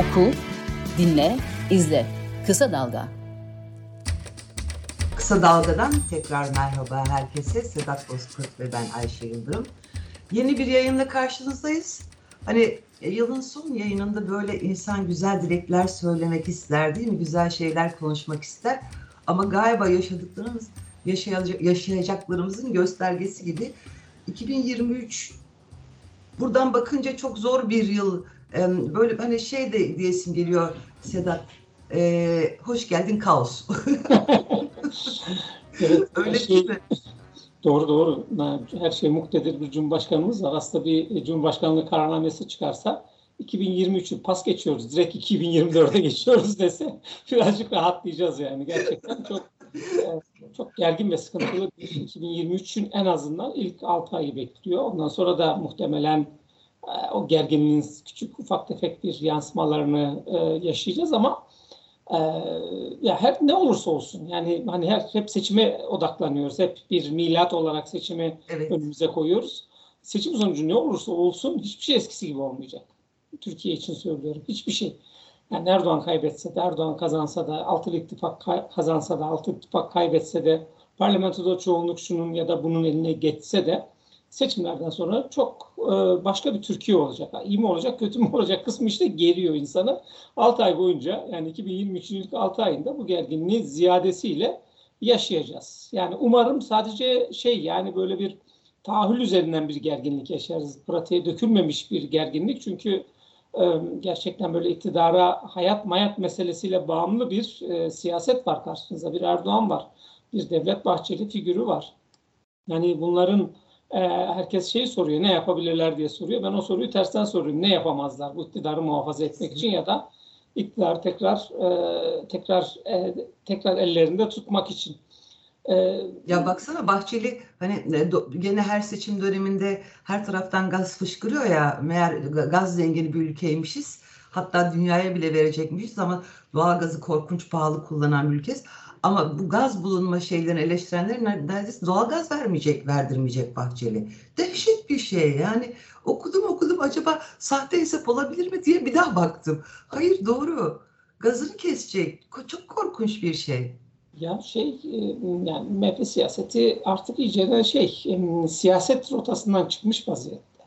Oku, dinle, izle. Kısa Dalga. Kısa Dalga'dan tekrar merhaba herkese. Sedat Bozkurt ve ben Ayşe Yıldırım. Yeni bir yayınla karşınızdayız. Hani e, yılın son yayınında böyle insan güzel dilekler söylemek ister değil mi? Güzel şeyler konuşmak ister. Ama galiba yaşadıklarımız, yaşayacaklarımızın göstergesi gibi 2023 buradan bakınca çok zor bir yıl. Böyle hani şey de diyesim geliyor Sedat. E, hoş geldin kaos. evet, Öyle şey, değil mi? Doğru doğru. Her şey muktedir bir cumhurbaşkanımız var. Aslında bir cumhurbaşkanlığı kararnamesi çıkarsa 2023'ü pas geçiyoruz. Direkt 2024'e geçiyoruz dese birazcık rahatlayacağız yani. Gerçekten çok çok gergin ve sıkıntılı bir 2023'ün en azından ilk 6 ayı bekliyor. Ondan sonra da muhtemelen e, o gerginliğin küçük ufak tefek bir yansımalarını e, yaşayacağız ama e, ya her ne olursa olsun yani hani her hep seçime odaklanıyoruz. Hep bir milat olarak seçimi evet. önümüze koyuyoruz. Seçim sonucu ne olursa olsun hiçbir şey eskisi gibi olmayacak. Türkiye için söylüyorum. Hiçbir şey. Yani Erdoğan kaybetse de, Erdoğan kazansa da, altılı ittifak kazansa da, altılı ittifak kaybetse de, parlamentoda çoğunluk şunun ya da bunun eline geçse de seçimlerden sonra çok e, başka bir Türkiye olacak. İyi mi olacak, kötü mü olacak kısmı işte geriyor insanı. 6 ay boyunca yani 2023'ün ilk 6 ayında bu gerginliği ziyadesiyle yaşayacağız. Yani umarım sadece şey yani böyle bir tahammül üzerinden bir gerginlik yaşarız. Pratiğe dökülmemiş bir gerginlik çünkü gerçekten böyle iktidara hayat mayat meselesiyle bağımlı bir e, siyaset var karşınızda. Bir Erdoğan var, bir Devlet Bahçeli figürü var. Yani bunların e, herkes şey soruyor, ne yapabilirler diye soruyor. Ben o soruyu tersten soruyorum. Ne yapamazlar bu iktidarı muhafaza etmek için ya da iktidar tekrar e, tekrar e, tekrar ellerinde tutmak için. Ee, ya baksana Bahçeli hani e, gene her seçim döneminde her taraftan gaz fışkırıyor ya meğer gaz zengini bir ülkeymişiz. Hatta dünyaya bile verecekmişiz ama doğal gazı korkunç pahalı kullanan bir ülkeyiz. Ama bu gaz bulunma şeylerini eleştirenler neredeyse doğal gaz vermeyecek, verdirmeyecek Bahçeli. Dehşet bir şey yani. Okudum okudum acaba sahte hesap olabilir mi diye bir daha baktım. Hayır doğru. Gazını kesecek. Çok korkunç bir şey. Ya şey e, yani MHP siyaseti artık iyice şey siyaset rotasından çıkmış vaziyette.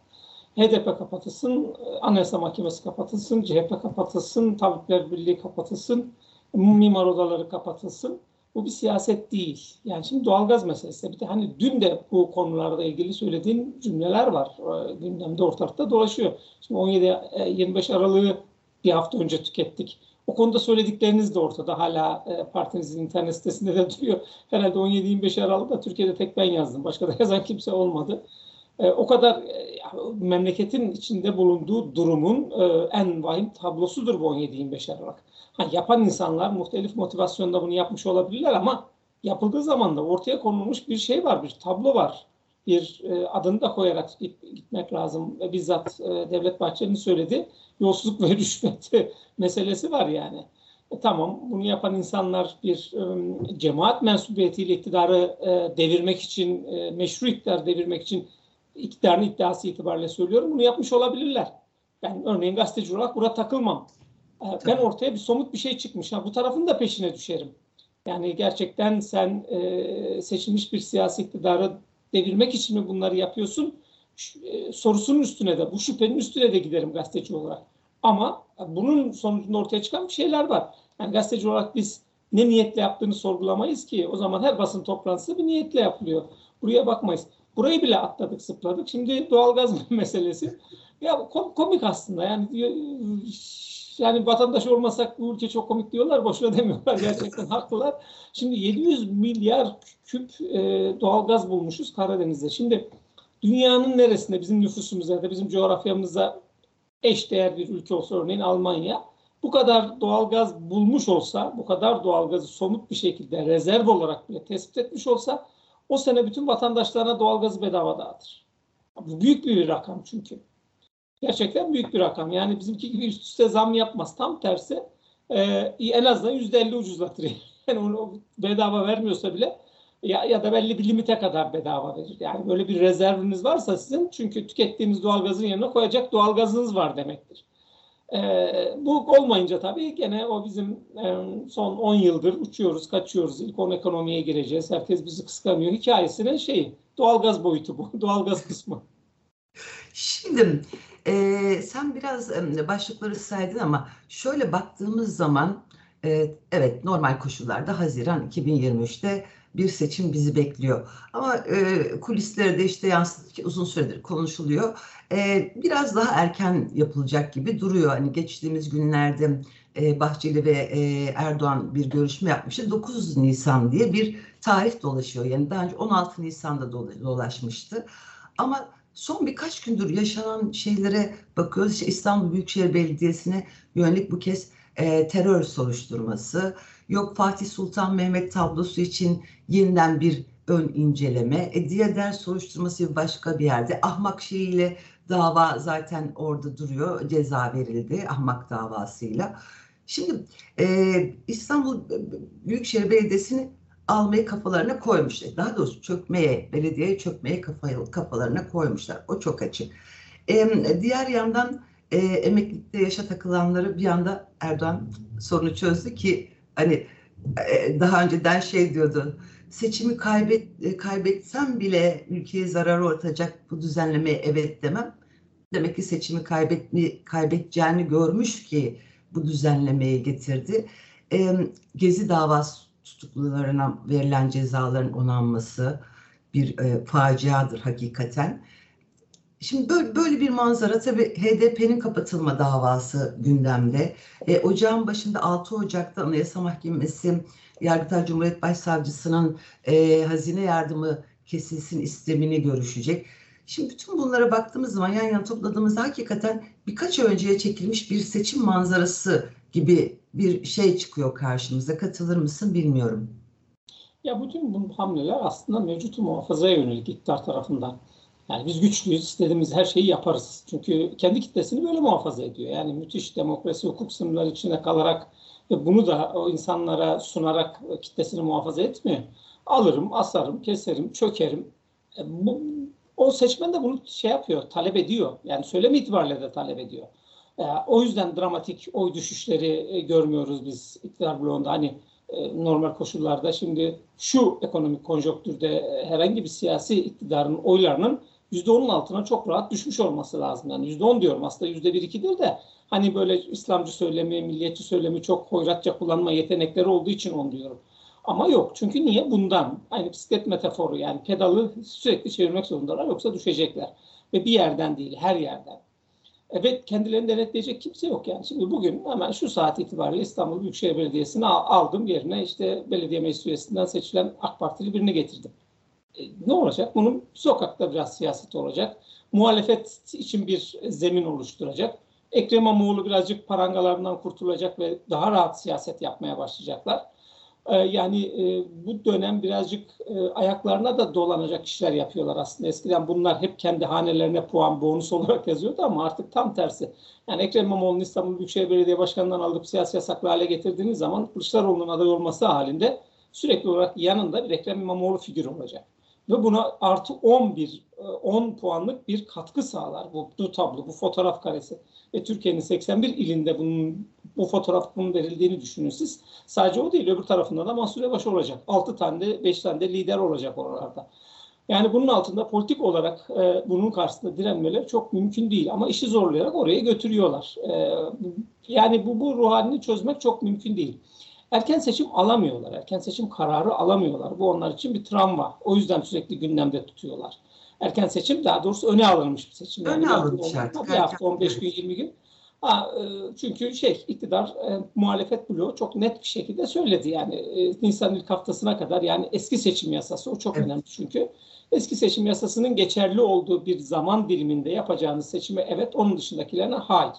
HDP kapatılsın, Anayasa Mahkemesi kapatılsın, CHP kapatılsın, Tabipler Birliği kapatılsın, mimar odaları kapatılsın. Bu bir siyaset değil. Yani şimdi doğalgaz meselesi. Bir de hani dün de bu konularda ilgili söylediğin cümleler var. E, gündemde ortalıkta dolaşıyor. Şimdi 17-25 Aralık'ı bir hafta önce tükettik. O konuda söyledikleriniz de ortada. Hala e, partinizin internet sitesinde de duruyor. Herhalde 17-25 Aralık'ta Türkiye'de tek ben yazdım. Başka da yazan kimse olmadı. E, o kadar e, memleketin içinde bulunduğu durumun e, en vahim tablosudur bu 17-25 Aralık. Ha, yapan insanlar muhtelif motivasyonda bunu yapmış olabilirler ama yapıldığı zaman da ortaya konulmuş bir şey var, bir tablo var. Bir e, adını da koyarak git, gitmek lazım. E, bizzat e, Devlet Bahçeli'nin söyledi. Yolsuzluk ve rüşvet meselesi var yani. E, tamam bunu yapan insanlar bir e, cemaat mensubiyetiyle iktidarı e, devirmek için, e, meşru iktidar devirmek için iktidarın iddiası itibariyle söylüyorum. Bunu yapmış olabilirler. Ben örneğin gazeteci olarak burada takılmam. E, ben ortaya bir somut bir şey çıkmış. Ha, bu tarafın da peşine düşerim. Yani gerçekten sen e, seçilmiş bir siyasi iktidarı devirmek için mi bunları yapıyorsun? E, sorusunun üstüne de, bu şüphenin üstüne de giderim gazeteci olarak. Ama bunun sonucunda ortaya çıkan bir şeyler var. Yani gazeteci olarak biz ne niyetle yaptığını sorgulamayız ki. O zaman her basın toplantısı bir niyetle yapılıyor. Buraya bakmayız. Burayı bile atladık, sıpladık. Şimdi doğalgaz meselesi. Ya komik aslında. Yani yani vatandaş olmasak bu ülke çok komik diyorlar. Boşuna demiyorlar. Gerçekten haklılar. Şimdi 700 milyar küp e, doğalgaz bulmuşuz Karadeniz'de. Şimdi dünyanın neresinde bizim nüfusumuza da bizim coğrafyamıza eşdeğer bir ülke olsa örneğin Almanya bu kadar doğalgaz bulmuş olsa, bu kadar doğalgazı somut bir şekilde rezerv olarak bile tespit etmiş olsa o sene bütün vatandaşlarına doğalgazı bedava dağıtır. Bu büyük bir rakam çünkü. Gerçekten büyük bir rakam. Yani bizimki gibi üst üste zam yapmaz. Tam tersi e, en azından yüzde elli ucuzlatır. Yani onu bedava vermiyorsa bile ya, ya da belli bir limite kadar bedava verir. Yani böyle bir rezerviniz varsa sizin çünkü tükettiğiniz doğalgazın yerine koyacak doğalgazınız var demektir. Ee, bu olmayınca tabii gene o bizim e, son 10 yıldır uçuyoruz, kaçıyoruz. İlk 10 ekonomiye gireceğiz. Herkes bizi kıskanıyor. Hikayesinin şeyi, doğalgaz boyutu bu. Doğalgaz kısmı. Şimdi e, sen biraz e, başlıkları saydın ama şöyle baktığımız zaman e, evet normal koşullarda Haziran 2023'te bir seçim bizi bekliyor. Ama e, kulislerde işte yansıtı uzun süredir konuşuluyor. E, biraz daha erken yapılacak gibi duruyor. Hani geçtiğimiz günlerde e, Bahçeli ve e, Erdoğan bir görüşme yapmıştı. 9 Nisan diye bir tarih dolaşıyor. Yani daha önce 16 Nisan'da dolaşmıştı. Ama son birkaç gündür yaşanan şeylere bakıyoruz. İşte İstanbul Büyükşehir Belediyesi'ne yönelik bu kez e, terör soruşturması, yok Fatih Sultan Mehmet tablosu için yeniden bir ön inceleme, e, ders soruşturması başka bir yerde, ahmak şeyiyle dava zaten orada duruyor, ceza verildi ahmak davasıyla. Şimdi e, İstanbul Büyükşehir Belediyesi'ni almayı kafalarına koymuşlar. Daha doğrusu çökmeye, belediyeye çökmeye kafalarına koymuşlar. O çok açık. E, diğer yandan e, emeklilikte yaşa takılanları bir anda Erdoğan sorunu çözdü ki hani e, daha önceden şey diyordu seçimi kaybet kaybetsem bile ülkeye zarar uğratacak bu düzenlemeye evet demem. Demek ki seçimi kaybetmi, kaybedeceğini görmüş ki bu düzenlemeyi getirdi. Gezi davası tutuklularına verilen cezaların onanması bir e, faciadır hakikaten. Şimdi böyle, bir manzara tabii HDP'nin kapatılma davası gündemde. E, ocağın başında 6 Ocak'ta Anayasa Mahkemesi Yargıtay Cumhuriyet Başsavcısının e, hazine yardımı kesilsin istemini görüşecek. Şimdi bütün bunlara baktığımız zaman yan yana topladığımızda hakikaten birkaç önceye çekilmiş bir seçim manzarası gibi bir şey çıkıyor karşımıza. Katılır mısın bilmiyorum. Ya bütün bu hamleler aslında mevcut muhafazaya yönelik iktidar tarafından. Yani biz güçlüyüz, istediğimiz her şeyi yaparız. Çünkü kendi kitlesini böyle muhafaza ediyor. Yani müthiş demokrasi, hukuk sınırları içinde kalarak ve bunu da o insanlara sunarak kitlesini muhafaza etmiyor. Alırım, asarım, keserim, çökerim. E, bu, o seçmen de bunu şey yapıyor, talep ediyor. Yani söylem itibariyle de talep ediyor. E, o yüzden dramatik oy düşüşleri e, görmüyoruz biz iktidar bloğunda. Hani e, normal koşullarda şimdi şu ekonomik konjonktürde e, herhangi bir siyasi iktidarın oylarının %10'un altına çok rahat düşmüş olması lazım. Yani %10 diyorum aslında %1-2'dir de hani böyle İslamcı söylemi, milliyetçi söylemi çok hoyratça kullanma yetenekleri olduğu için onu diyorum. Ama yok. Çünkü niye? Bundan. Aynı bisiklet metaforu yani pedalı sürekli çevirmek zorundalar yoksa düşecekler. Ve bir yerden değil, her yerden. Evet kendilerini denetleyecek kimse yok yani. Şimdi bugün hemen şu saat itibariyle İstanbul Büyükşehir Belediyesi'ni aldım yerine işte belediye meclis üyesinden seçilen AK Partili birini getirdim. E, ne olacak? Bunun sokakta biraz siyaset olacak. Muhalefet için bir zemin oluşturacak. Ekrem İmamoğlu birazcık parangalarından kurtulacak ve daha rahat siyaset yapmaya başlayacaklar. Ee, yani e, bu dönem birazcık e, ayaklarına da dolanacak işler yapıyorlar aslında. Eskiden bunlar hep kendi hanelerine puan, bonus olarak yazıyordu ama artık tam tersi. Yani Ekrem İmamoğlu'nun İstanbul Büyükşehir Belediye Başkanı'ndan alıp siyasi yasaklı hale getirdiğiniz zaman Kılıçdaroğlu'nun aday olması halinde sürekli olarak yanında bir Ekrem İmamoğlu figürü olacak ve buna artı 11 10 e, puanlık bir katkı sağlar bu, bu tablo, bu fotoğraf karesi. Ve Türkiye'nin 81 ilinde bunun bu fotoğrafın verildiğini düşünün siz. Sadece o değil, öbür tarafında da Mansur Yavaş olacak. 6 tane de 5 tane de lider olacak oralarda. Yani bunun altında politik olarak e, bunun karşısında direnmeleri çok mümkün değil. Ama işi zorlayarak oraya götürüyorlar. E, yani bu, bu ruh halini çözmek çok mümkün değil. Erken seçim alamıyorlar. Erken seçim kararı alamıyorlar. Bu onlar için bir travma. O yüzden sürekli gündemde tutuyorlar. Erken seçim daha doğrusu öne alınmış bir seçim. Öne yani alınmış artık. Bir hafta, 15 gün, 20 gün. Ha, e, çünkü şey iktidar e, muhalefet bloğu çok net bir şekilde söyledi yani e, Nisan ilk haftasına kadar yani eski seçim yasası o çok evet. önemli çünkü eski seçim yasasının geçerli olduğu bir zaman diliminde yapacağınız seçime evet onun dışındakilerine hayır.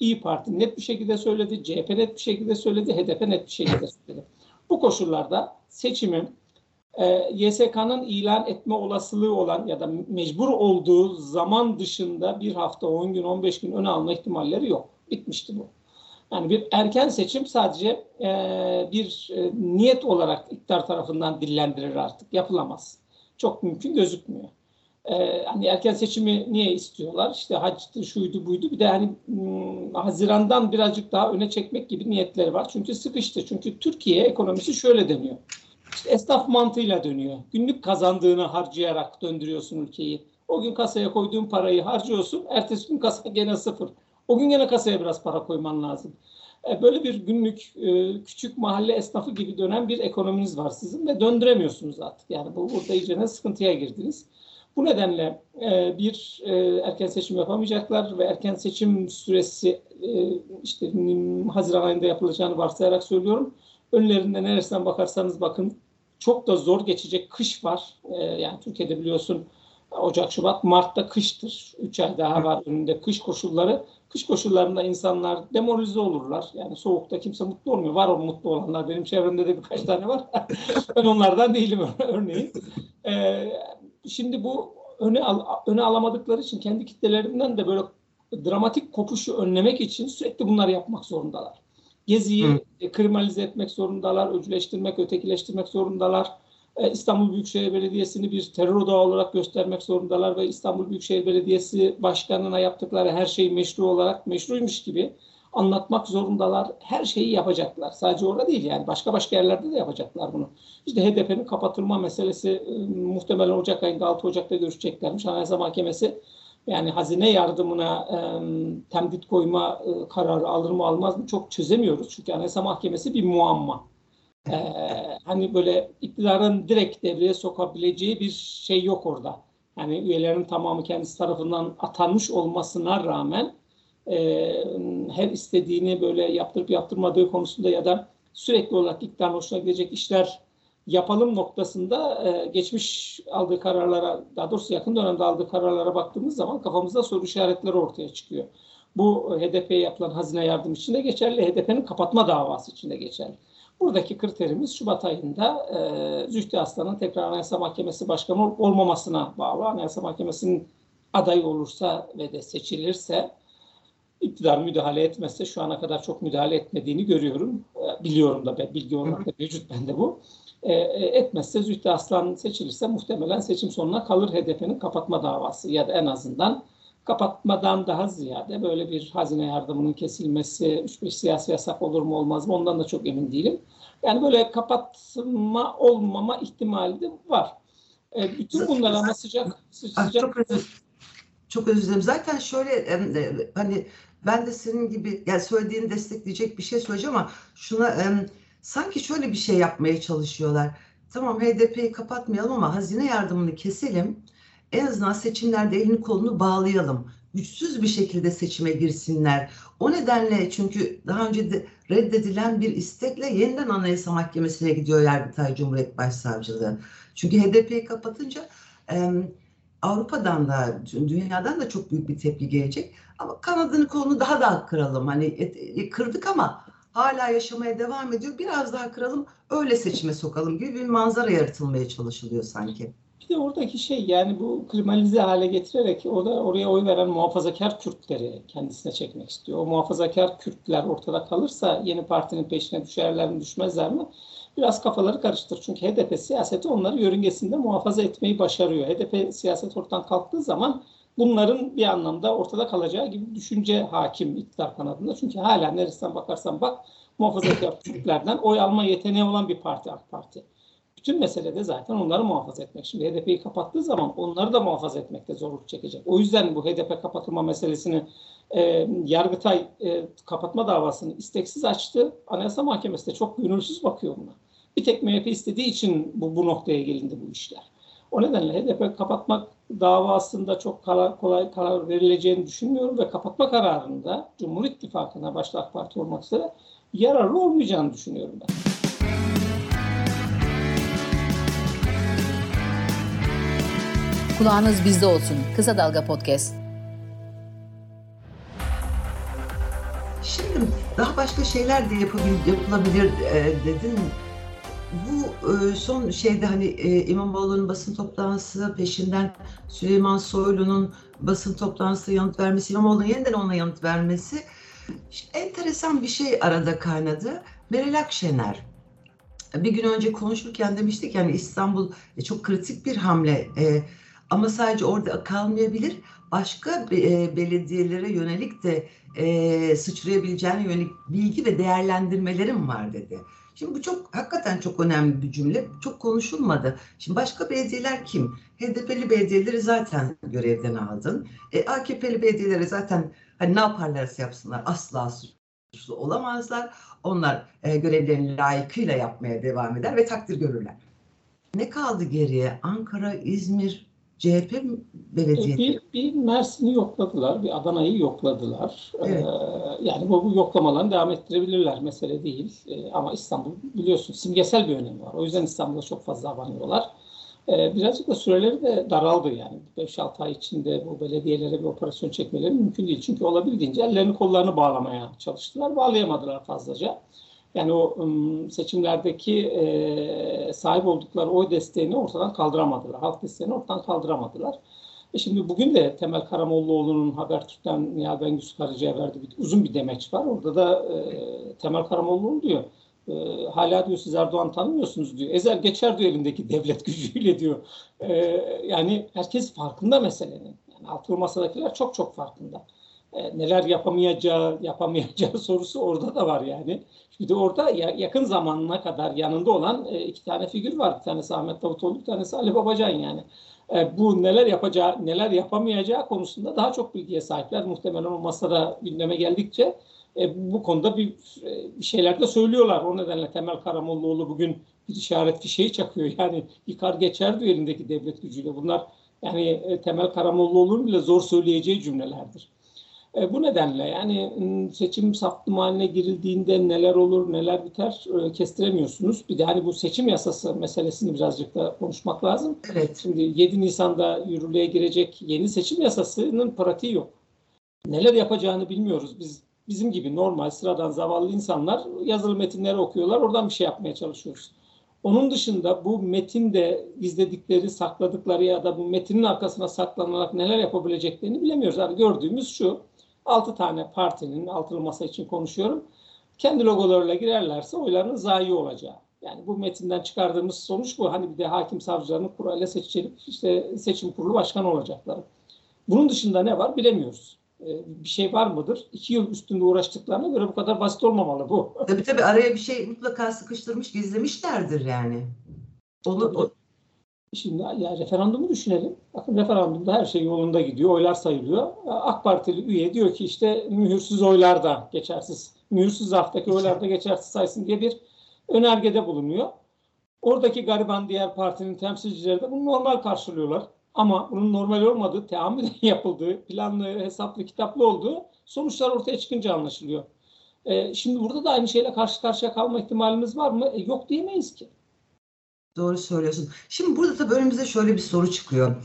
İyi Parti net bir şekilde söyledi, CHP net bir şekilde söyledi, HDP net bir şekilde söyledi. Bu koşullarda seçimin e, YSK'nın ilan etme olasılığı olan ya da mecbur olduğu zaman dışında bir hafta, 10 gün, 15 gün öne alma ihtimalleri yok. Bitmişti bu. Yani bir erken seçim sadece e, bir e, niyet olarak iktidar tarafından dillendirir artık. Yapılamaz. Çok mümkün gözükmüyor. Ee, hani erken seçimi niye istiyorlar? İşte haçtı, şuydu, buydu. Bir de hani hmm, Haziran'dan birazcık daha öne çekmek gibi niyetleri var. Çünkü sıkıştı. Çünkü Türkiye ekonomisi şöyle dönüyor. İşte esnaf mantığıyla dönüyor. Günlük kazandığını harcayarak döndürüyorsun ülkeyi. O gün kasaya koyduğun parayı harcıyorsun. Ertesi gün kasa gene sıfır. O gün gene kasaya biraz para koyman lazım. E, böyle bir günlük e, küçük mahalle esnafı gibi dönen bir ekonominiz var sizin ve döndüremiyorsunuz artık. Yani bu burada iyice sıkıntıya girdiniz. Bu nedenle e, bir erken seçim yapamayacaklar ve erken seçim süresi işte Haziran ayında yapılacağını varsayarak söylüyorum. Önlerinde neresinden bakarsanız bakın çok da zor geçecek kış var. Yani Türkiye'de biliyorsun Ocak, Şubat, Mart'ta kıştır. Üç ay daha var önünde kış koşulları. Kış koşullarında insanlar demoralize olurlar. Yani soğukta kimse mutlu olmuyor. Var o mutlu olanlar. Benim çevremde de birkaç tane var. ben onlardan değilim örneğin. Ee, şimdi bu öne, al, öne alamadıkları için kendi kitlelerinden de böyle dramatik kopuşu önlemek için sürekli bunları yapmak zorundalar. Geziyi Hı. kriminalize etmek zorundalar, öcüleştirmek, ötekileştirmek zorundalar e, İstanbul Büyükşehir Belediyesi'ni bir terör odağı olarak göstermek zorundalar ve İstanbul Büyükşehir Belediyesi başkanına yaptıkları her şeyi meşru olarak meşruymuş gibi anlatmak zorundalar. Her şeyi yapacaklar. Sadece orada değil yani başka başka yerlerde de yapacaklar bunu. İşte HDP'nin kapatılma meselesi e, muhtemelen Ocak ayında 6 Ocak'ta görüşeceklermiş. Anayasa Mahkemesi yani hazine yardımına e, temdit koyma e, kararı alır mı almaz mı çok çözemiyoruz. Çünkü Anayasa Mahkemesi bir muamma e, hani böyle iktidarın direkt devreye sokabileceği bir şey yok orada. Yani üyelerin tamamı kendisi tarafından atanmış olmasına rağmen her istediğini böyle yaptırıp yaptırmadığı konusunda ya da sürekli olarak iktidarın hoşuna gidecek işler yapalım noktasında e, geçmiş aldığı kararlara, daha doğrusu yakın dönemde aldığı kararlara baktığımız zaman kafamızda soru işaretleri ortaya çıkıyor. Bu HDP'ye yapılan hazine yardım için de geçerli, HDP'nin kapatma davası için de geçerli. Buradaki kriterimiz Şubat ayında e, Zühtü Aslan'ın tekrar Anayasa Mahkemesi Başkanı olmamasına bağlı. Anayasa Mahkemesi'nin aday olursa ve de seçilirse iktidar müdahale etmezse şu ana kadar çok müdahale etmediğini görüyorum. E, biliyorum da ben, bilgi olarak da mevcut bende bu. E, e, etmezse Zühtü Aslan seçilirse muhtemelen seçim sonuna kalır HDP'nin kapatma davası ya da en azından kapatmadan daha ziyade böyle bir hazine yardımının kesilmesi, 3-5 siyasi yasak olur mu olmaz mı ondan da çok emin değilim. Yani böyle kapatma olmama ihtimali de var. E, bütün bunlar ama sıcak sıcak. Çok özür, çok özür dilerim. Zaten şöyle e, hani ben de senin gibi yani söylediğini destekleyecek bir şey söyleyeceğim ama şuna e, sanki şöyle bir şey yapmaya çalışıyorlar. Tamam HDP'yi kapatmayalım ama hazine yardımını keselim en azından seçimlerde elini kolunu bağlayalım. Güçsüz bir şekilde seçime girsinler. O nedenle çünkü daha önce de reddedilen bir istekle yeniden Anayasa Mahkemesi'ne gidiyor Yargıtay Cumhuriyet Başsavcılığı. Çünkü HDP'yi kapatınca e, Avrupa'dan da dünyadan da çok büyük bir tepki gelecek. Ama kanadını kolunu daha da kıralım. Hani et, e, kırdık ama hala yaşamaya devam ediyor. Biraz daha kıralım öyle seçime sokalım gibi bir manzara yaratılmaya çalışılıyor sanki. Bir de oradaki şey yani bu kriminalize hale getirerek orada oraya oy veren muhafazakar Kürtleri kendisine çekmek istiyor. O muhafazakar Kürtler ortada kalırsa yeni partinin peşine düşerler mi düşmezler mi? Biraz kafaları karıştır. Çünkü HDP siyaseti onları yörüngesinde muhafaza etmeyi başarıyor. HDP siyaset ortadan kalktığı zaman bunların bir anlamda ortada kalacağı gibi düşünce hakim iktidar kanadında. Çünkü hala neresinden bakarsan bak muhafazakar Kürtlerden oy alma yeteneği olan bir parti AK Parti. Bütün mesele de zaten onları muhafaza etmek. Şimdi HDP'yi kapattığı zaman onları da muhafaza etmekte zorluk çekecek. O yüzden bu HDP kapatılma meselesini e, Yargıtay e, kapatma davasını isteksiz açtı. Anayasa Mahkemesi de çok gönülsüz bakıyor buna. Bir tek MHP istediği için bu, bu noktaya gelindi bu işler. O nedenle HDP kapatmak davasında çok kolay, kolay karar verileceğini düşünmüyorum ve kapatma kararında Cumhur İttifakı'na başta AK Parti olmak üzere yararlı olmayacağını düşünüyorum ben. Kulağınız bizde olsun. Kısa Dalga Podcast. Şimdi daha başka şeyler de yapabilir, yapılabilir e, dedin. Bu e, son şeyde hani e, İmamoğlu'nun basın toplantısı peşinden Süleyman Soylu'nun basın toplantısı yanıt vermesi, İmamoğlu'nun yeniden ona yanıt vermesi enteresan bir şey arada kaynadı. Meral Akşener bir gün önce konuşurken demiştik yani İstanbul e, çok kritik bir hamle. E, Ama sadece orada kalmayabilir. Başka belediyelere yönelik de e, sıçrayabileceğine yönelik bilgi ve değerlendirmelerim var dedi. Şimdi bu çok hakikaten çok önemli bir cümle. Çok konuşulmadı. Şimdi başka belediyeler kim? HDP'li belediyeleri zaten görevden aldın. E, AKP'li belediyeleri zaten hani ne yaparlarsa yapsınlar asla suçlu olamazlar. Onlar e, görevlerini layıkıyla yapmaya devam eder ve takdir görürler. Ne kaldı geriye? Ankara, İzmir, CHP belediye. Bir, bir Mersin'i yokladılar, bir Adana'yı yokladılar. Evet. Ee, yani bu, bu yoklamalarını devam ettirebilirler, mesele değil. Ee, ama İstanbul biliyorsun simgesel bir önemi var. O yüzden İstanbul'a çok fazla abanıyorlar. Ee, birazcık da süreleri de daraldı yani. 5-6 ay içinde bu belediyelere bir operasyon çekmeleri mümkün değil. Çünkü olabildiğince ellerini kollarını bağlamaya çalıştılar. Bağlayamadılar fazlaca. Yani o seçimlerdeki e, sahip oldukları oy desteğini ortadan kaldıramadılar. Halk desteğini ortadan kaldıramadılar. E şimdi bugün de Temel Karamollaoğlu'nun Habertürk'ten Nihal Bengüs Karaca'ya verdiği bir, uzun bir demeç var. Orada da e, Temel Karamollaoğlu diyor. E, hala diyor siz Erdoğan tanımıyorsunuz diyor. Ezer geçer diyor elindeki devlet gücüyle diyor. E, yani herkes farkında meselenin. Yani altılı masadakiler çok çok farkında. E, neler yapamayacağı, yapamayacağı sorusu orada da var yani. Bir orada yakın zamanına kadar yanında olan e, iki tane figür var. Bir tanesi Ahmet Davutoğlu, bir tanesi Ali Babacan yani. E, bu neler yapacağı, neler yapamayacağı konusunda daha çok bilgiye sahipler. Muhtemelen o masada gündeme geldikçe bu konuda bir, bir şeyler de söylüyorlar. O nedenle Temel Karamollaoğlu bugün bir işaret fişeği çakıyor. Yani yıkar geçer diyor elindeki devlet gücüyle. Bunlar yani Temel Karamollaoğlu'nun bile zor söyleyeceği cümlelerdir. E, bu nedenle yani ıı, seçim saflım haline girildiğinde neler olur, neler biter e, kestiremiyorsunuz. Bir de hani bu seçim yasası meselesini birazcık da konuşmak lazım. Evet. Şimdi 7 Nisan'da yürürlüğe girecek yeni seçim yasasının pratiği yok. Neler yapacağını bilmiyoruz. Biz bizim gibi normal sıradan zavallı insanlar yazılı metinleri okuyorlar. Oradan bir şey yapmaya çalışıyoruz. Onun dışında bu metinde gizledikleri, sakladıkları ya da bu metinin arkasına saklanarak neler yapabileceklerini bilemiyoruz. Yani gördüğümüz şu, 6 tane partinin altılı masa için konuşuyorum. Kendi logolarıyla girerlerse oyların zayi olacağı. Yani bu metinden çıkardığımız sonuç bu. Hani bir de hakim savcılarını kurayla seçilip işte seçim kurulu başkanı olacaklar. Bunun dışında ne var bilemiyoruz. Ee, bir şey var mıdır? İki yıl üstünde uğraştıklarına göre bu kadar basit olmamalı bu. Tabii tabii araya bir şey mutlaka sıkıştırmış, gizlemişlerdir yani. Onu, o, Şimdi ya referandumu düşünelim. Bakın referandumda her şey yolunda gidiyor. Oylar sayılıyor. AK Partili üye diyor ki işte mühürsüz oylar da geçersiz. Mühürsüz zarftaki oylar da geçersiz saysın diye bir önergede bulunuyor. Oradaki gariban diğer partinin temsilcileri de bunu normal karşılıyorlar. Ama bunun normal olmadığı, teamülen yapıldığı, planlı, hesaplı, kitaplı olduğu sonuçlar ortaya çıkınca anlaşılıyor. Ee, şimdi burada da aynı şeyle karşı karşıya kalma ihtimalimiz var mı? E, yok diyemeyiz ki. Doğru söylüyorsun. Şimdi burada da önümüze şöyle bir soru çıkıyor.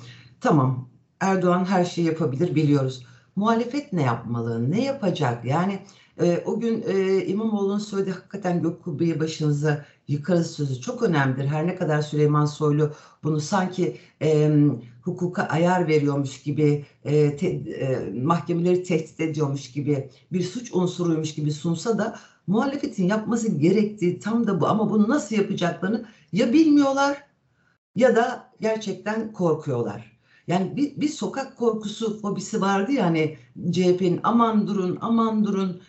Tamam Erdoğan her şeyi yapabilir biliyoruz. Muhalefet ne yapmalı? Ne yapacak? Yani e, o gün e, İmamoğlu'nun söylediği hakikaten gök kubbeyi başınıza yıkarız sözü çok önemlidir. Her ne kadar Süleyman Soylu bunu sanki e, hukuka ayar veriyormuş gibi, e, te, e, mahkemeleri tehdit ediyormuş gibi, bir suç unsuruymuş gibi sunsa da muhalefetin yapması gerektiği tam da bu. Ama bunu nasıl yapacaklarını ya bilmiyorlar ya da gerçekten korkuyorlar. Yani bir, bir sokak korkusu fobisi vardı ya hani CHP'nin aman durun aman durun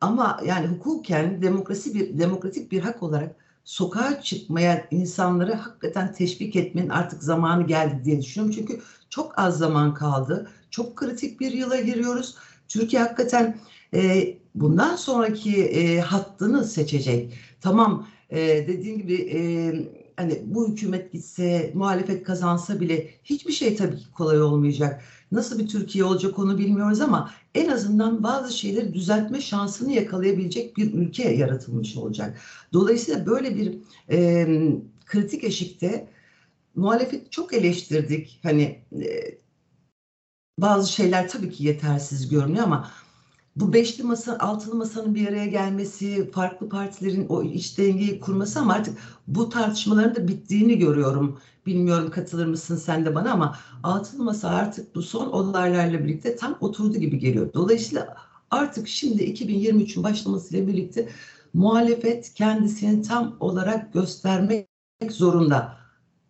ama yani hukuken demokrasi bir demokratik bir hak olarak sokağa çıkmaya insanları hakikaten teşvik etmenin artık zamanı geldi diye düşünüyorum. Çünkü çok az zaman kaldı. Çok kritik bir yıla giriyoruz. Türkiye hakikaten e, bundan sonraki e, hattını seçecek. Tamam e, dediğim gibi e, hani bu hükümet gitse, muhalefet kazansa bile hiçbir şey tabii ki kolay olmayacak. Nasıl bir Türkiye olacak onu bilmiyoruz ama en azından bazı şeyleri düzeltme şansını yakalayabilecek bir ülke yaratılmış olacak. Dolayısıyla böyle bir e, kritik eşikte muhalefet çok eleştirdik. Hani e, bazı şeyler tabii ki yetersiz görünüyor ama bu beşli masa, altılı masanın bir araya gelmesi, farklı partilerin o iç dengeyi kurması ama artık bu tartışmaların da bittiğini görüyorum. Bilmiyorum katılır mısın sen de bana ama altılı masa artık bu son olaylarla birlikte tam oturdu gibi geliyor. Dolayısıyla artık şimdi 2023'ün başlamasıyla birlikte muhalefet kendisini tam olarak göstermek zorunda.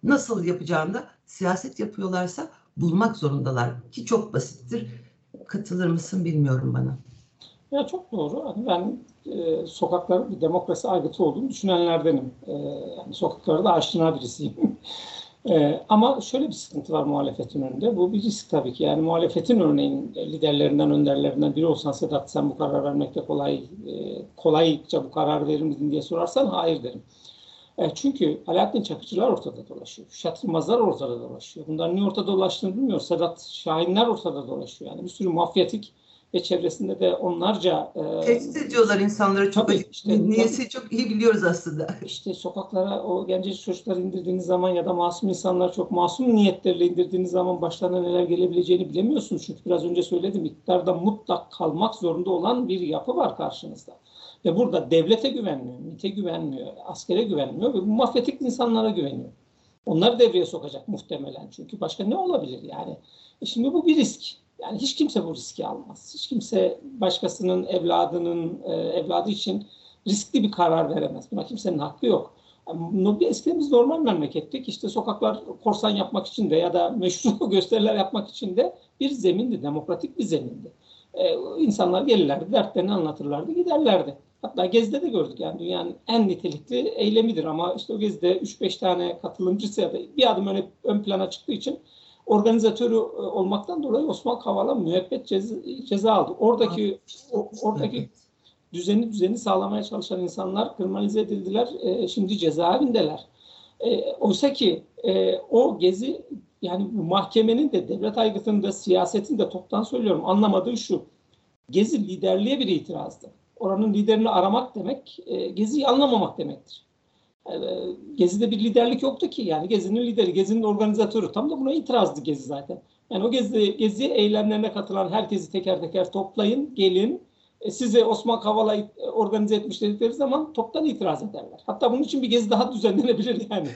Nasıl yapacağını da siyaset yapıyorlarsa bulmak zorundalar ki çok basittir. Katılır mısın bilmiyorum bana. Ya çok doğru. Hani ben e, sokakların bir demokrasi aygıtı olduğunu düşünenlerdenim. E, yani sokaklarda da aşina birisiyim. e, ama şöyle bir sıkıntı var muhalefetin önünde. Bu bir risk tabii ki. Yani muhalefetin örneğin liderlerinden, önderlerinden biri olsan Sedat sen bu karar vermekte kolay, e, kolayca bu karar verir misin diye sorarsan hayır derim. E, çünkü Alaaddin Çakıcılar ortada dolaşıyor. Şat ortada dolaşıyor. Bunlar niye ortada dolaştığını bilmiyoruz. Sedat Şahinler ortada dolaşıyor. Yani bir sürü mafyatik ve çevresinde de onlarca... E, Tehdit ediyorlar insanları çok tabii, işte, niyesi çok iyi biliyoruz aslında. İşte sokaklara o gencecik çocuklar indirdiğiniz zaman ya da masum insanlar çok masum niyetlerle indirdiğiniz zaman başlarına neler gelebileceğini bilemiyorsunuz. Çünkü biraz önce söyledim iktidarda mutlak kalmak zorunda olan bir yapı var karşınızda. Ve burada devlete güvenmiyor, MİT'e güvenmiyor, askere güvenmiyor ve bu mafyatik insanlara güveniyor. Onları devreye sokacak muhtemelen çünkü başka ne olabilir yani? E şimdi bu bir risk. Yani hiç kimse bu riski almaz. Hiç kimse başkasının evladının e, evladı için riskli bir karar veremez. Buna kimsenin hakkı yok. Yani, eskiden biz normal memlekettik. İşte sokaklar korsan yapmak için de ya da meşru gösteriler yapmak için de bir zemindi, demokratik bir zemindi. Ee, insanlar gelirlerdi, dertlerini anlatırlardı, giderlerdi. Hatta Gezi'de de gördük yani dünyanın en nitelikli eylemidir ama işte o Gezi'de 3-5 tane katılımcısı ya da bir adım öne, ön plana çıktığı için organizatörü e, olmaktan dolayı Osman Kavala müebbet ceza, ceza aldı. Oradaki o, oradaki düzeni düzeni sağlamaya çalışan insanlar kriminalize edildiler. E, şimdi cezaevindeler. E, oysa ki e, o gezi yani mahkemenin de devlet aygıtının da siyasetin de toptan söylüyorum anlamadığı şu. Gezi liderliğe bir itirazdı. Oranın liderini aramak demek e, Gezi'yi anlamamak demektir. E, Gezi'de bir liderlik yoktu ki. Yani Gezi'nin lideri, Gezi'nin organizatörü. Tam da buna itirazdı Gezi zaten. Yani o Gezi, Gezi eylemlerine katılan herkesi teker teker toplayın, gelin. E, size Osman Kavala organize etmiş dedikleri zaman toptan itiraz ederler. Hatta bunun için bir Gezi daha düzenlenebilir yani.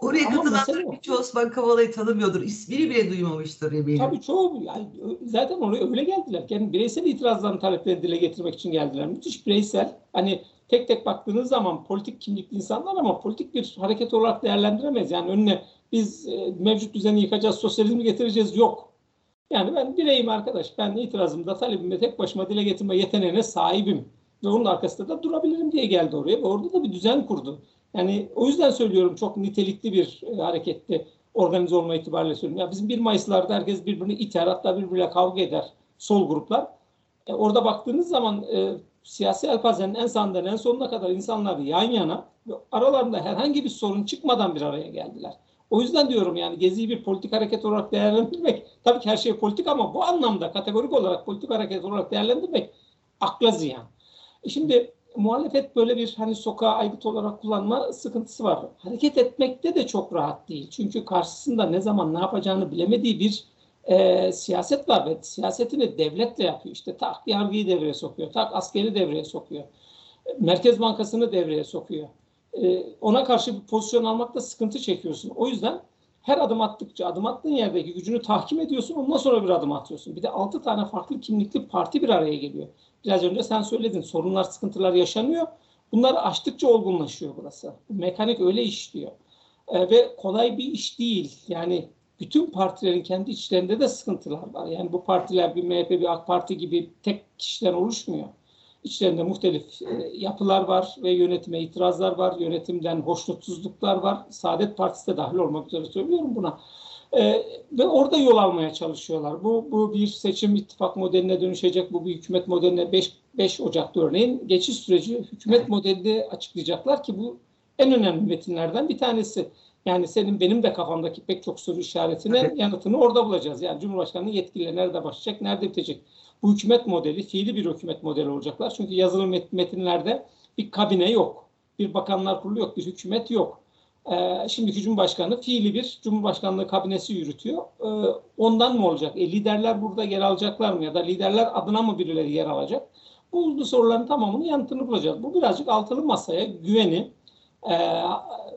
Oraya katılanların birçoğu Osman Kavala'yı tanımıyordur. İsmini bile duymamıştır eminim. Tabii çoğu yani zaten oraya öyle geldiler. Yani bireysel itirazlarını taleplerini dile getirmek için geldiler. Müthiş bireysel. Hani tek tek baktığınız zaman politik kimlikli insanlar ama politik bir hareket olarak değerlendiremeyiz. Yani önüne biz e, mevcut düzeni yıkacağız, sosyalizmi getireceğiz yok. Yani ben bireyim arkadaş. Ben itirazımda, talebimde tek başıma dile getirme yeteneğine sahibim. Ve onun arkasında da durabilirim diye geldi oraya. Ve orada da bir düzen kurdu. Yani o yüzden söylüyorum çok nitelikli bir e, hareketti. Organize olma itibariyle söylüyorum. Ya bizim 1 Mayıs'larda herkes birbirini iter hatta birbiriyle kavga eder sol gruplar. E, orada baktığınız zaman e, siyasi elpazenin en sağından en sonuna kadar insanlar yan yana ve aralarında herhangi bir sorun çıkmadan bir araya geldiler. O yüzden diyorum yani Gezi'yi bir politik hareket olarak değerlendirmek, tabii ki her şey politik ama bu anlamda kategorik olarak politik hareket olarak değerlendirmek akla ziyan. E şimdi muhalefet böyle bir hani sokağa aygıt olarak kullanma sıkıntısı var. Hareket etmekte de çok rahat değil. Çünkü karşısında ne zaman ne yapacağını bilemediği bir e, siyaset var ve siyasetini devletle yapıyor. İşte tak yargıyı devreye sokuyor, tak askeri devreye sokuyor. Merkez Bankası'nı devreye sokuyor. E, ona karşı bir pozisyon almakta sıkıntı çekiyorsun. O yüzden her adım attıkça adım attığın yerdeki gücünü tahkim ediyorsun. Ondan sonra bir adım atıyorsun. Bir de altı tane farklı kimlikli parti bir araya geliyor. Biraz önce sen söyledin. Sorunlar, sıkıntılar yaşanıyor. Bunları aştıkça olgunlaşıyor burası. Mekanik öyle işliyor. E, ve kolay bir iş değil. Yani bütün partilerin kendi içlerinde de sıkıntılar var. Yani bu partiler bir MHP, bir AK Parti gibi tek kişiden oluşmuyor. İçlerinde muhtelif e, yapılar var ve yönetime itirazlar var. Yönetimden hoşnutsuzluklar var. Saadet Partisi de dahil olmak üzere söylüyorum buna. E, ve orada yol almaya çalışıyorlar. Bu, bu bir seçim ittifak modeline dönüşecek. Bu bir hükümet modeline 5, 5 Ocak'ta örneğin geçiş süreci hükümet modelinde açıklayacaklar ki bu en önemli metinlerden bir tanesi. Yani senin benim de kafamdaki pek çok soru işaretine yanıtını orada bulacağız. Yani Cumhurbaşkanı'nın yetkileri nerede başlayacak, nerede bitecek? Bu hükümet modeli fiili bir hükümet modeli olacaklar. Çünkü yazılı metinlerde bir kabine yok. Bir bakanlar kurulu yok, bir hükümet yok. Ee, şimdiki Cumhurbaşkanı fiili bir Cumhurbaşkanlığı kabinesi yürütüyor. Ee, ondan mı olacak? E, liderler burada yer alacaklar mı? Ya da liderler adına mı birileri yer alacak? Bu, bu soruların tamamını yanıtını bulacağız. Bu birazcık altılı masaya güveni e,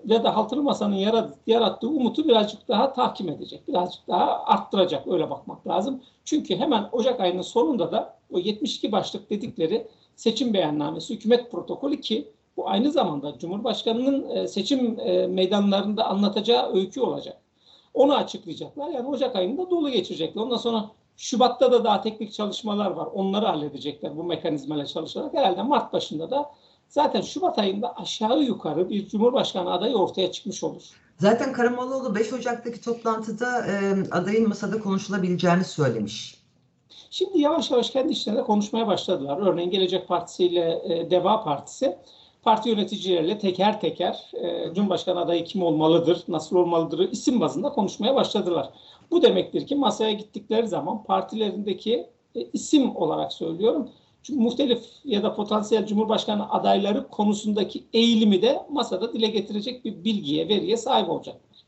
ve de altılı masanın yarat, yarattığı umutu birazcık daha tahkim edecek. Birazcık daha arttıracak. Öyle bakmak lazım. Çünkü hemen Ocak ayının sonunda da o 72 başlık dedikleri seçim beyannamesi, hükümet protokolü ki bu aynı zamanda Cumhurbaşkanı'nın e, seçim e, meydanlarında anlatacağı öykü olacak. Onu açıklayacaklar. Yani Ocak ayında dolu geçirecekler. Ondan sonra Şubat'ta da daha teknik çalışmalar var. Onları halledecekler bu mekanizmayla çalışarak. Herhalde Mart başında da zaten Şubat ayında aşağı yukarı bir Cumhurbaşkanı adayı ortaya çıkmış olur. Zaten Karamollaoğlu 5 Ocak'taki toplantıda e, adayın masada konuşulabileceğini söylemiş. Şimdi yavaş yavaş kendi içlerinde konuşmaya başladılar. Örneğin Gelecek Partisi ile e, Deva Partisi parti yöneticileriyle teker teker e, Cumhurbaşkanı adayı kim olmalıdır, nasıl olmalıdır isim bazında konuşmaya başladılar. Bu demektir ki masaya gittikleri zaman partilerindeki e, isim olarak söylüyorum. Çünkü muhtelif ya da potansiyel Cumhurbaşkanı adayları konusundaki eğilimi de masada dile getirecek bir bilgiye, veriye sahip olacaklar.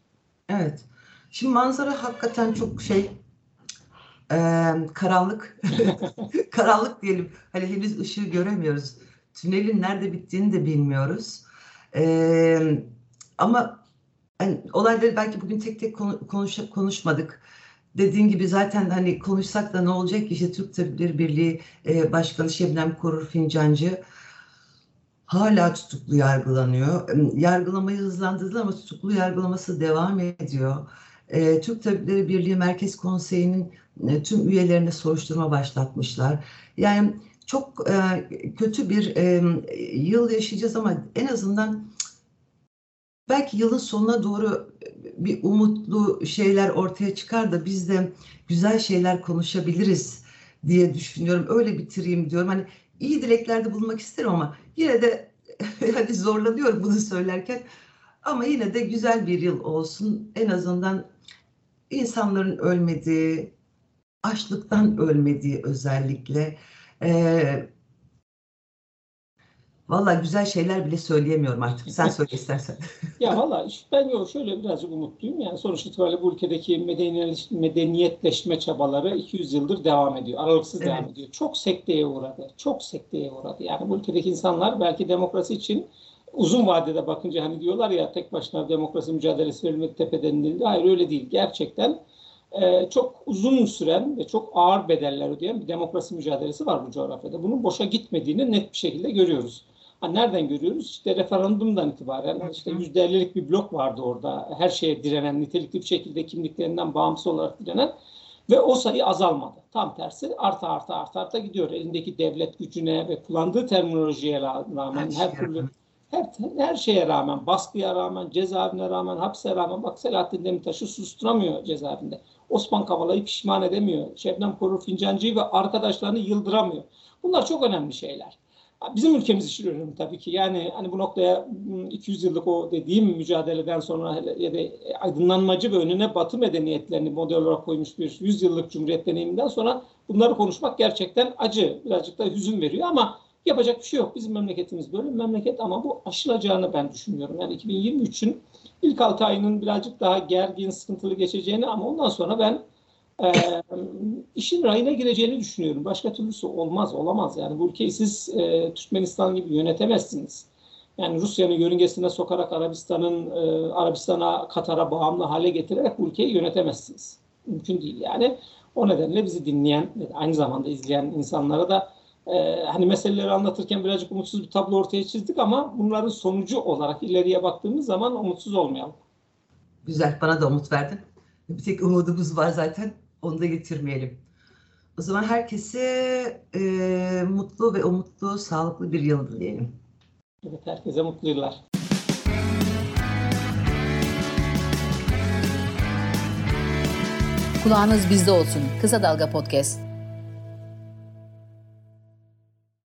Evet. Şimdi manzara hakikaten çok şey e, karanlık. karanlık diyelim. Hani henüz ışığı göremiyoruz. Tünelin nerede bittiğini de bilmiyoruz. E, ama yani olayları belki bugün tek tek konuş, konuşmadık. Dediğin gibi zaten hani konuşsak da ne olacak ki işte Türk Tabipleri Birliği e, Başkanı Şebnem Korur Fincancı hala tutuklu yargılanıyor. Yargılamayı hızlandırdılar ama tutuklu yargılaması devam ediyor. E, Türk Tabipleri Birliği Merkez Konseyi'nin e, tüm üyelerine soruşturma başlatmışlar. Yani çok e, kötü bir e, yıl yaşayacağız ama en azından belki yılın sonuna doğru bir umutlu şeyler ortaya çıkar da biz de güzel şeyler konuşabiliriz diye düşünüyorum. Öyle bitireyim diyorum. Hani iyi dileklerde bulunmak isterim ama yine de hani zorlanıyorum bunu söylerken. Ama yine de güzel bir yıl olsun. En azından insanların ölmediği, açlıktan ölmediği özellikle ee, Valla güzel şeyler bile söyleyemiyorum artık. Sen söyle istersen. ya valla ben yok şöyle birazcık umutluyum. Yani sonuç itibariyle bu ülkedeki medeniyetleşme çabaları 200 yıldır devam ediyor. Aralıksız evet. devam ediyor. Çok sekteye uğradı. Çok sekteye uğradı. Yani bu ülkedeki insanlar belki demokrasi için uzun vadede bakınca hani diyorlar ya tek başına demokrasi mücadelesi verilmedi tepeden inildi. Hayır öyle değil. Gerçekten e, çok uzun süren ve çok ağır bedeller ödeyen bir demokrasi mücadelesi var bu coğrafyada. Bunun boşa gitmediğini net bir şekilde görüyoruz. Ha, nereden görüyoruz? İşte referandumdan itibaren işte yüzde ellilik bir blok vardı orada. Her şeye direnen, nitelikli bir şekilde kimliklerinden bağımsız olarak direnen ve o sayı azalmadı. Tam tersi arta arta arta arta gidiyor. Elindeki devlet gücüne ve kullandığı terminolojiye rağmen her türlü her, her şeye rağmen, baskıya rağmen, cezaevine rağmen, hapse rağmen bak Selahattin Demirtaş'ı susturamıyor cezaevinde. Osman Kavala'yı pişman edemiyor. Şebnem Korur Fincancı'yı ve arkadaşlarını yıldıramıyor. Bunlar çok önemli şeyler. Bizim ülkemiz için önemli tabii ki. Yani hani bu noktaya 200 yıllık o dediğim mücadeleden sonra ya da aydınlanmacı ve önüne batı medeniyetlerini model olarak koymuş bir 100 yıllık cumhuriyet deneyiminden sonra bunları konuşmak gerçekten acı, birazcık da hüzün veriyor ama yapacak bir şey yok. Bizim memleketimiz böyle bir memleket ama bu aşılacağını ben düşünüyorum. Yani 2023'ün ilk 6 ayının birazcık daha gergin, sıkıntılı geçeceğini ama ondan sonra ben e, işin rayına gireceğini düşünüyorum. Başka türlüsü olmaz, olamaz. Yani bu ülkeyi siz e, Türkmenistan gibi yönetemezsiniz. Yani Rusya'nın yörüngesine sokarak Arabistan'ın e, Arabistan'a, Katar'a bağımlı hale getirerek bu ülkeyi yönetemezsiniz. Mümkün değil yani. O nedenle bizi dinleyen ve aynı zamanda izleyen insanlara da e, hani meseleleri anlatırken birazcık umutsuz bir tablo ortaya çizdik ama bunların sonucu olarak ileriye baktığımız zaman umutsuz olmayalım. Güzel, bana da umut verdin. Bir tek umudumuz var zaten. Onu da getirmeyelim. O zaman herkese e, mutlu ve umutlu, sağlıklı bir yıl dileyelim. Evet, herkese mutlu yıllar. Kulağınız bizde olsun. Kısa Dalga Podcast.